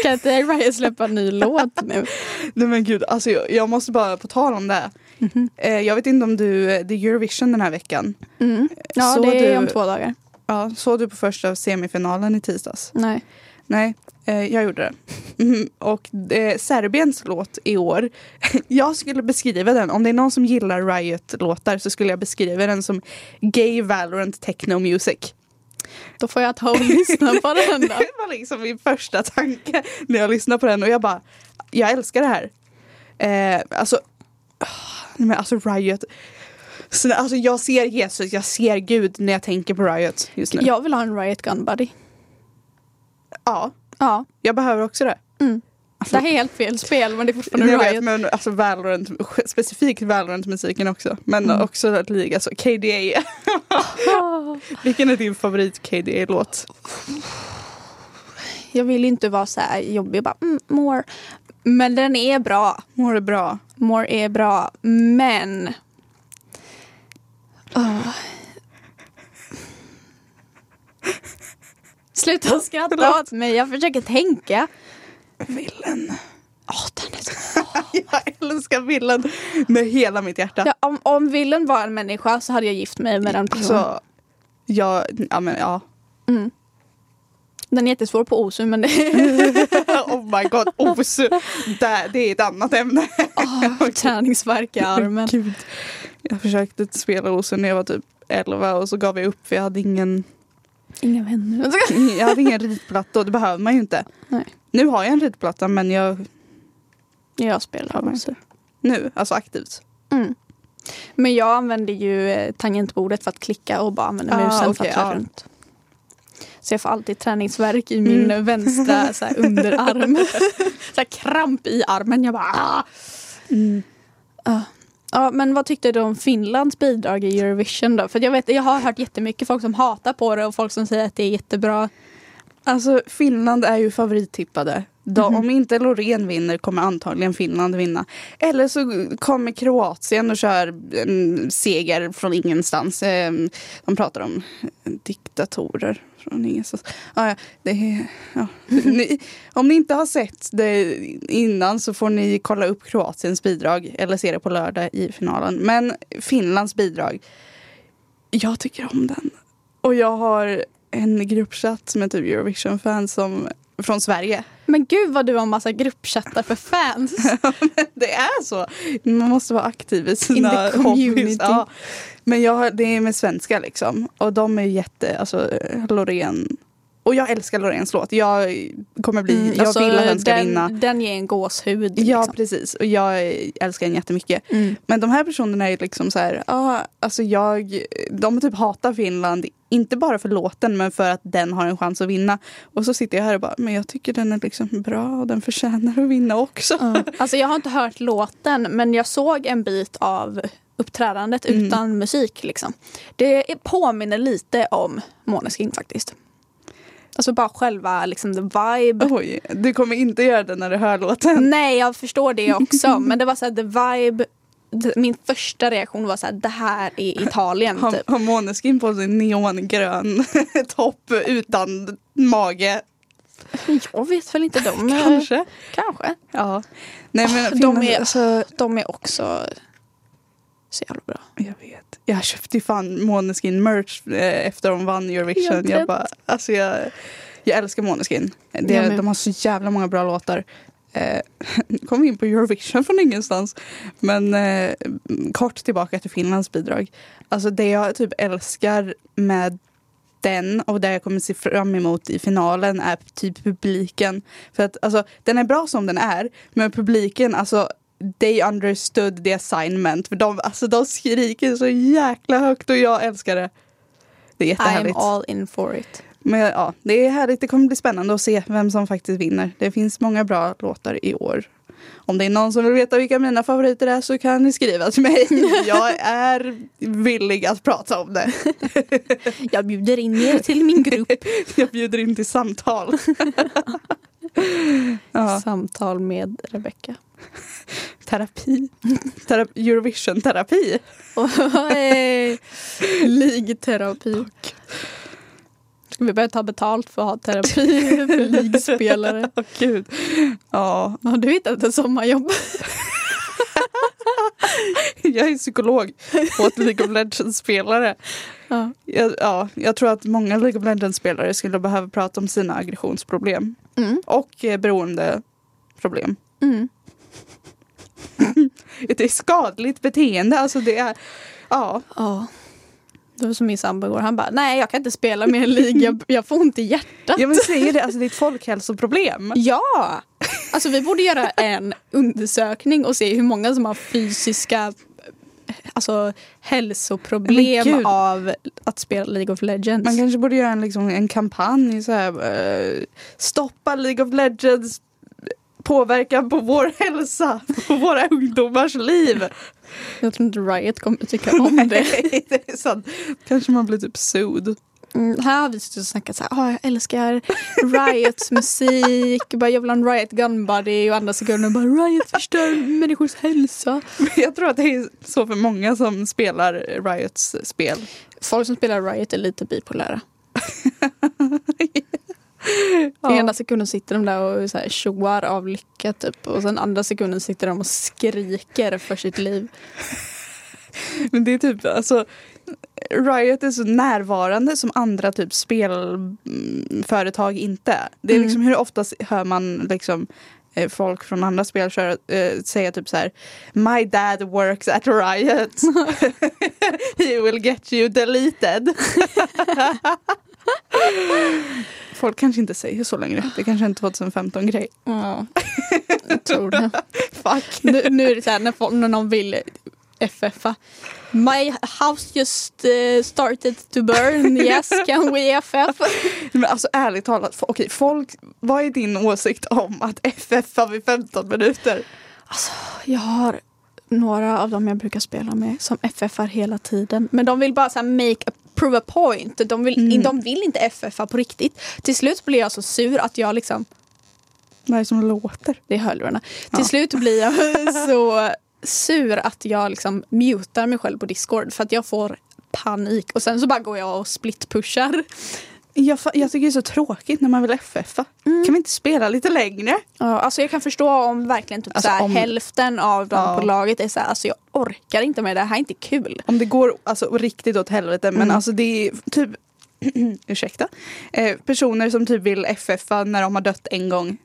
Kan inte Riot släppa en ny låt nu? Nej men gud, alltså jag, jag måste bara på tal om det. Mhm. Eh, jag vet inte om du, det är Eurovision den här veckan. Mm. Ja Så det är du- om två dagar. Ja, såg du på första semifinalen i tisdags? Nej. Nej, eh, jag gjorde det. Mhm, Och eh, Serbiens låt i år, jag skulle beskriva den, om det är någon som gillar Riot-låtar så skulle jag beskriva den som Gay Valorant Techno Music. Då får jag ta och lyssna på den då. Det var liksom min första tanke när jag lyssnade på den och jag bara, jag älskar det här. Eh, alltså, nej men alltså Riot. Så, alltså jag ser Jesus, jag ser Gud när jag tänker på Riot just nu. Jag vill ha en Riot Gun Buddy. Ja, Ja, jag behöver också det. Mm. Alltså, det här är helt fel spel men det är fortfarande jag vet, Riot. men alltså Valorant, specifikt Valorant-musiken också. Men Mm. också att liga, alltså KDA. Ah. Vilken är din favorit KDA-låt? Jag vill inte vara så här jobbig och bara mm, more. Men den är bra. Mår det bra? More är bra. Men... Ah. Sluta skratta åt mig. Jag försöker tänka. Villen. Åh, den är så... Jag älskar Villen med hela mitt hjärta. ja, om, om Villen var en människa så hade jag gift mig med den personen. Alltså, jag, ja men ja. Mm. Den är jättesvår på OSU men det oh my god, osu. Det, det är ett annat ämne. oh, träningsvärk i armen. Gud. Jag försökte spela osu när jag var typ 11 och så gav jag upp för jag hade ingen, Inga vänner. jag hade ingen ritplatta och det behöver man ju inte. Nej. Nu har jag en ritplatta men jag, Jag spelar OSU. nu, alltså aktivt. Mm. Men jag använder ju eh, tangentbordet för att klicka och bara använder Ah, musen för okej, att köra ja. runt. Så jag får alltid träningsvärk i min Mm. vänstra så här, underarm. så här, kramp i armen. Jag bara ah. Ja. Ja, men vad tyckte du om Finlands bidrag i Eurovision då? För jag, vet, jag har hört jättemycket folk som hatar på det och folk som säger att det är jättebra. Alltså Finland är ju favorittippade. De, Mhm. Om inte Loreen vinner kommer antagligen Finland vinna. Eller så kommer Kroatien och kör en seger från ingenstans. Eh, De pratar om diktatorer från ingenstans. Ah, ja, det ja. ni, om ni inte har sett det innan så får ni kolla upp Kroatiens bidrag eller se det på lördag i finalen. Men Finlands bidrag, jag tycker om den. Och jag har en gruppchatt med typ Eurovision-fans som från Sverige. Men gud vad du har massa gruppchattar för fans. Det är så. Man måste vara aktiv i sina In the community. Ja. Men jag, det är med svenska liksom. Och de är jätte, alltså Loreen. Och jag älskar Loreens låt. Jag kommer bli, Mm, jag alltså, vill att den ska den, vinna. Den ger en gåshud. Ja liksom. precis. Och jag älskar den jättemycket. Mm. Men de här personerna är liksom så här, ja, alltså jag, de typ hatar Finland, inte bara för låten men för att den har en chans att vinna. Och så sitter jag här och bara, men jag tycker den är liksom bra och den förtjänar att vinna också. Ja. Alltså jag har inte hört låten men jag såg en bit av uppträdandet Mm. utan musik. Liksom. Det påminner lite om Måneskin faktiskt. Alltså bara själva liksom, the vibe. Oj, du kommer inte göra det när du hör låten. Nej, jag förstår det också. men det var så här, the vibe. Min första reaktion var så här, det här är Italien. Har, Typ. har Måneskin på sig neongrön topp utan mage. Jag vet väl inte. De Kanske. Kanske. Ja. Nej, men de, Finland, är, alltså, de är också så jävla bra. Jag vet. Jag köpte ju fan Måneskin merch eh, efter de vann Eurovision. Jag Jag, bara, alltså jag, jag älskar Måneskin. Det, de har så jävla många bra låtar. Eh, kom vi in på Eurovision från ingenstans. Men eh, kort tillbaka till Finlands bidrag. Alltså det jag typ älskar med den och det jag kommer se fram emot i finalen är typ publiken. För att alltså, den är bra som den är, men publiken, alltså they understood the assignment. För de, alltså, de skriker så jäkla högt och jag älskar det. Det är I'm jättehärligt. all in for it. Men ja, det är härligt. Det kommer bli spännande att se vem som faktiskt vinner. Det finns många bra låtar i år. Om det är någon som vill veta vilka mina favoriter är så kan ni skriva till mig. Jag är villig att prata om det. Jag bjuder in er till min grupp. Jag bjuder in till samtal. Ja, Samtal med Rebecca. terapi. Tera- Eurovision-terapi. Ligterapi. Ska vi börja ta betalt för att ha terapi för ligspelare? Åh gud. Ja, Har du hittat ett sommarjobb? jag är psykolog åt League of Legends-spelare. Ja. Jag, ja, jag tror att många League of Legends-spelare skulle behöva prata om sina aggressionsproblem. Mm. Och eh, beroendeproblem. Mm. Det är skadligt beteende. Alltså det är, ja. Ja. Det var som min sambo igår. Han bara, nej jag kan inte spela med en lig. Jag, jag får ont i hjärtat. Jag vill säga det, alltså det är ett folkhälsoproblem. Ja! Alltså vi borde göra en undersökning och se hur många som har fysiska alltså, hälsoproblem Men av att spela League of Legends. Man kanske borde göra en, liksom, en kampanj så här, eh, Stoppa League of Legends påverkan på vår hälsa, på våra ungdomars liv. Jag tror inte Riot kommer tycka om det. Nej, det är sant. Kanske man blir typ sued. Mm, här har vi suttit och snackat så här, "Ah, jag älskar Riots musik, bara, jag vill ha en Riot Gun Buddy och andra sekunder bara Riot förstör människors hälsa. Jag tror att det är så för många som spelar Riots spel. Folk som spelar Riot är lite bipolära. Ja. Ena sekunden sitter de där och så här tjoar av lycka typ och sen andra sekunden sitter de och skriker för sitt liv. Men det är typ, alltså Riot är så närvarande som andra typ spelföretag inte är. Det är Mm. liksom hur ofta hör man liksom eh, folk från andra spel köra, eh, säga typ så här My dad works at Riot. He will get you deleted. Folk kanske inte säger så längre. Det kanske är en 2015 grej. Ja, jag tror det. Fuck. Nu, nu är det så här när, folk, när någon vill FFa. My house just eh, started to burn. Yes, can we FF? Men alltså ärligt talat, okej folk, vad är din åsikt om att FF vid 15 minuter? Alltså, jag har några av dem jag brukar spela med som FFar hela tiden. Men de vill bara så make a prove a point. De vill, Mm. de vill inte FFa på riktigt. Till slut blir jag så sur att jag liksom Vad är det som låter? Det är hörlurarna. Ja. Till slut blir jag så sur att jag liksom mutar mig själv på Discord för att jag får panik. Och sen så bara går jag och split-pushar. Jag, jag tycker det är så tråkigt när man vill FFa. Mm. Kan vi inte spela lite längre? Ja, alltså jag kan förstå om verkligen typ Alltså så här, om- hälften av dem Ja. på laget är så här, alltså jag orkar inte med det här är inte kul. Om det går alltså, riktigt åt helvete. Men Mm. alltså det är typ, ursäkta, eh, personer som typ vill FFa när de har dött en gång.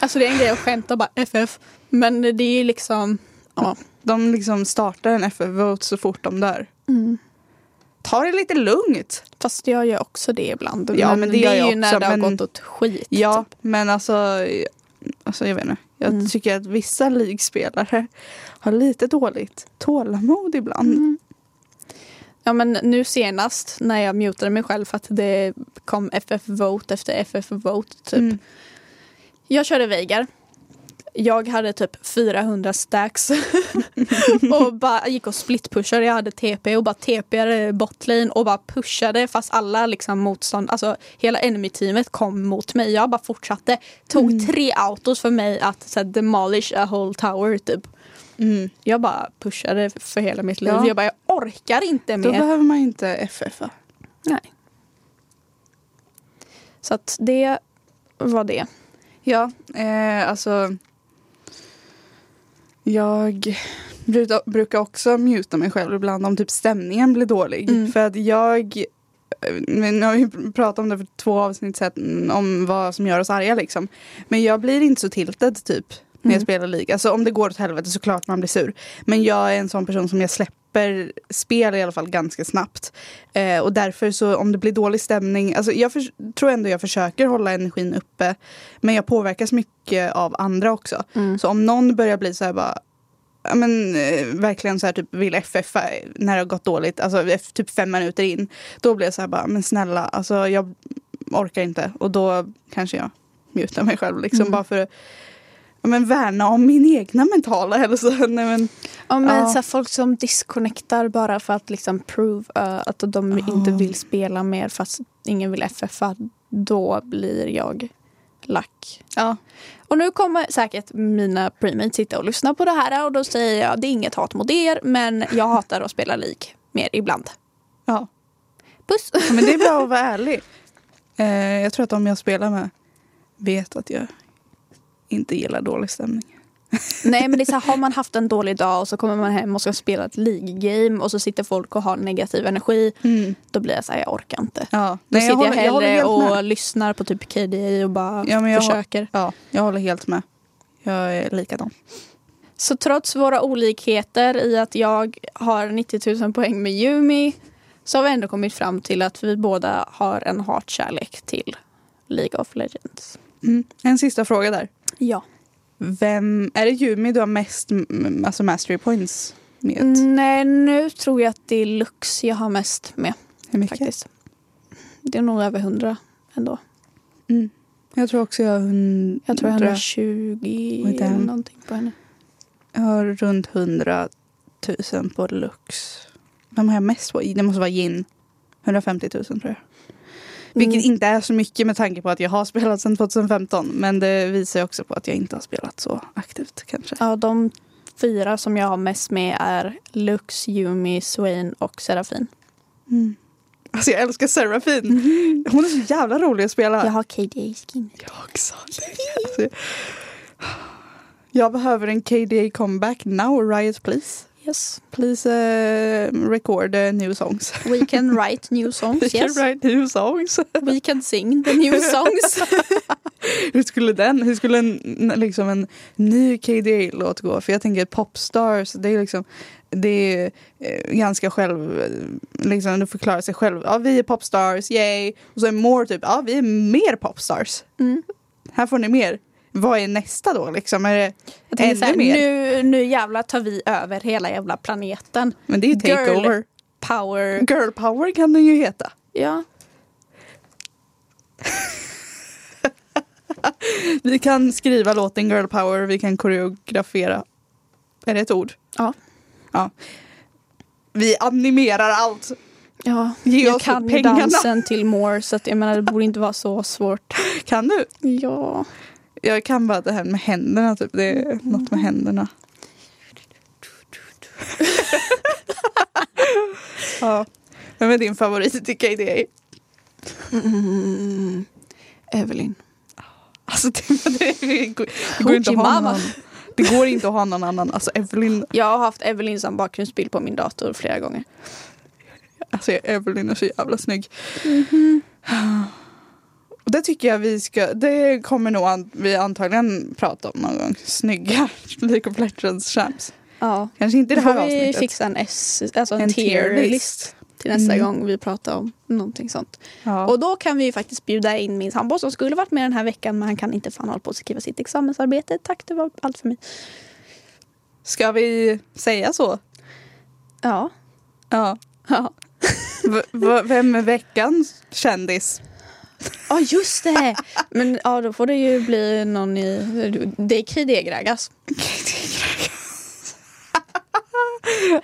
Alltså det är en grej att skämta bara FF. Men det är ju liksom, ja. De liksom startar en FF-vote så fort de dör. Mm. Ta det lite lugnt. Fast jag gör också det ibland. Ja, men det gör är ju när också, det har men- gått åt skit. Ja, typ. men alltså, alltså jag vet inte. Jag Mm. tycker att vissa ligspelare har lite dåligt tålamod ibland. Mm. Ja men nu senast när jag mutade mig själv för att det kom FF-vote efter FF-vote typ. Mm. Jag körde Veigar. Jag hade typ 400 stacks och bara gick och splitpushade. Jag hade TP och bara TPade botlane och bara pushade fast alla liksom motstånd, alltså hela enemy-teamet kom mot mig. Jag bara fortsatte. Tog Mm. tre autos för mig att så här, demolish a whole tower typ. Mm. Jag bara pushade för hela mitt liv. Ja. Jag bara, jag orkar inte Då mer. behöver man inte FFa. Nej. Så att det var det. Ja, eh, alltså. Jag brukar, också muta mig själv ibland om typ stämningen blir dålig. Mm. För att jag, eh, nu har vi pratat om det för två avsnitt sedan, om vad som gör oss arga liksom. Men jag blir inte så tilted typ när jag Mm. spelar League. Alltså om det går åt helvete så klart man blir sur. Men jag är en sån person som jag släpper spel i alla fall ganska snabbt. Eh, och därför så om det blir dålig stämning, alltså jag för, tror ändå jag försöker hålla energin uppe. Men jag påverkas mycket av andra också. Mm. Så om någon börjar bli så här bara Ja, men, eh, verkligen så här typ vill FF när det har gått dåligt, alltså typ fem minuter in. Då blir jag så här bara, men snälla, alltså jag orkar inte. Och då kanske jag mutar mig själv liksom Mm. bara för men, värna om min egna mentala hälsa. Nej, men, Ja, men Ja. Så här, folk som disconnectar bara för att liksom prove eh, att de Ja. inte vill spela mer fast ingen vill FFa. Då blir jag lack. ja. Och nu kommer säkert mina premates sitta och lyssna på det här och då säger jag det är inget hat mot er men jag hatar att spela League mer ibland. Ja. Puss! Ja, men det är bra att vara ärlig. Eh, jag tror att de jag spelar med vet att jag inte gillar dålig stämning. Nej men det är så här, har man haft en dålig dag och så kommer man hem och ska spela ett League-game och så sitter folk och har negativ energi. Då blir jag så här, jag orkar inte. Ja. Då Nej, sitter jag, håller- håller hellre helt och med. lyssnar på typ KDA och bara Ja, jag, försöker. Ja, jag håller helt med. Jag är likadan. Så trots våra olikheter i att jag har 90 000 poäng med Yumi så har vi ändå kommit fram till att vi båda har en hatkärlek till League of Legends. Mm. En sista fråga där. Ja. Vem, är det Yumi du har mest alltså mastery points med? Nej, nu tror jag att det är Lux jag har mest med Hur mycket? faktiskt. Det är nog över 100 ändå. Mm. Jag tror också jag har, hund- Jag tror jag har jag 120 Oj, eller någonting på henne. jag har runt 100 000 på Lux. Vem har jag mest på? Det måste vara Jin. 150 000 tror jag. Vilket Mm. inte är så mycket med tanke på att jag har spelat sedan 2015. Men det visar också på att jag inte har spelat så aktivt kanske. Ja, de fyra som jag har mest med är Lux, Yumi, Swain och Serafin. Mm. Alltså jag älskar Serafin. Hon är så jävla rolig att spela. Jag har KDA-skin. Jag också. Alltså, jag behöver en KDA comeback now, Riot please. Yes. Please uh, record uh, new songs. We can write new We songs. can Yes. write new songs. We can sing the new songs. hur skulle den, hur skulle en, liksom en ny KDA-låt gå? För jag tänker Popstars, det är liksom det är eh, ganska själv, eh, liksom du förklarar sig själv. Ja vi är popstars, yay. Och så är more typ, ja vi är mer popstars. Mm. Här får ni mer. Vad är nästa då liksom? Är det ännu här, mer? nu, nu jävlar tar vi över hela jävla planeten. Men det är ju Girl. takeover. Power. Girl power kan den ju heta. Ja. Vi kan skriva låten Girl power, vi kan koreografera. Är det ett ord? Ja. Ja. Vi animerar allt. ja. Ge jag kan pengarna. dansen till more så att jag menar det borde inte vara så svårt. Kan du? Ja. Jag kan bara det här med händerna, typ. det är något med händerna. ja. Vem är din favorit i KDA? Mm. Evelyn. Alltså det, det, det, går, det går inte att ha någon. Det går inte att ha någon annan. Alltså Evelyn, Jag har haft Evelyn som bakgrundsbild på min dator flera gånger. alltså Evelyn är så jävla snygg. Och det tycker jag vi ska, det kommer nog an, vi antagligen prata om någon gång. Snygga League of Legends champs. Ja. Kanske inte i Då det här får vi avsnittet. fixa en, S, alltså en, En tier-list till nästa Mm. gång vi pratar om någonting sånt. Ja. Och då kan vi ju faktiskt bjuda in min sambo som skulle varit med den här veckan men han kan inte fan hålla på att skriva sitt examensarbete. Tack, det var allt för mig. Ska vi säga så? Ja. Ja. Ja, V- v- vem är veckans kändis? Ah, just det! Men ja, då får det ju bli någon i... Det är Kridegrägas.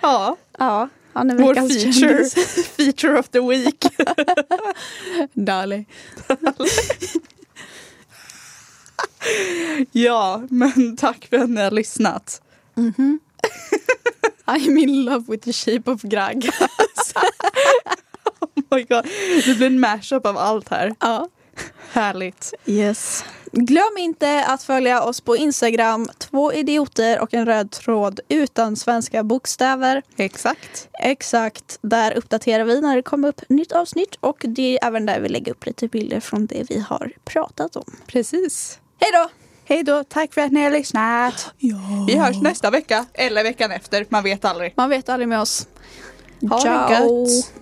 ja, Ja, han är vår feature, feature of the week. Dali. ja, men tack för att ni har lyssnat. Mhm. I'm in love with the shape of Grag. Oh my God. Det blir en mashup av allt här. ja. Härligt. Yes. Glöm inte att följa oss på Instagram, två idioter och en röd tråd utan svenska bokstäver. Exakt. Exakt, där uppdaterar vi när det kommer upp nytt avsnitt och det är även där vi lägger upp lite bilder från det vi har pratat om. Precis. Hej då! Hej då, tack för att ni har lyssnat. Ja. Vi hörs nästa vecka eller veckan efter, man vet aldrig. Man vet aldrig med oss. Ha det Ciao. gött.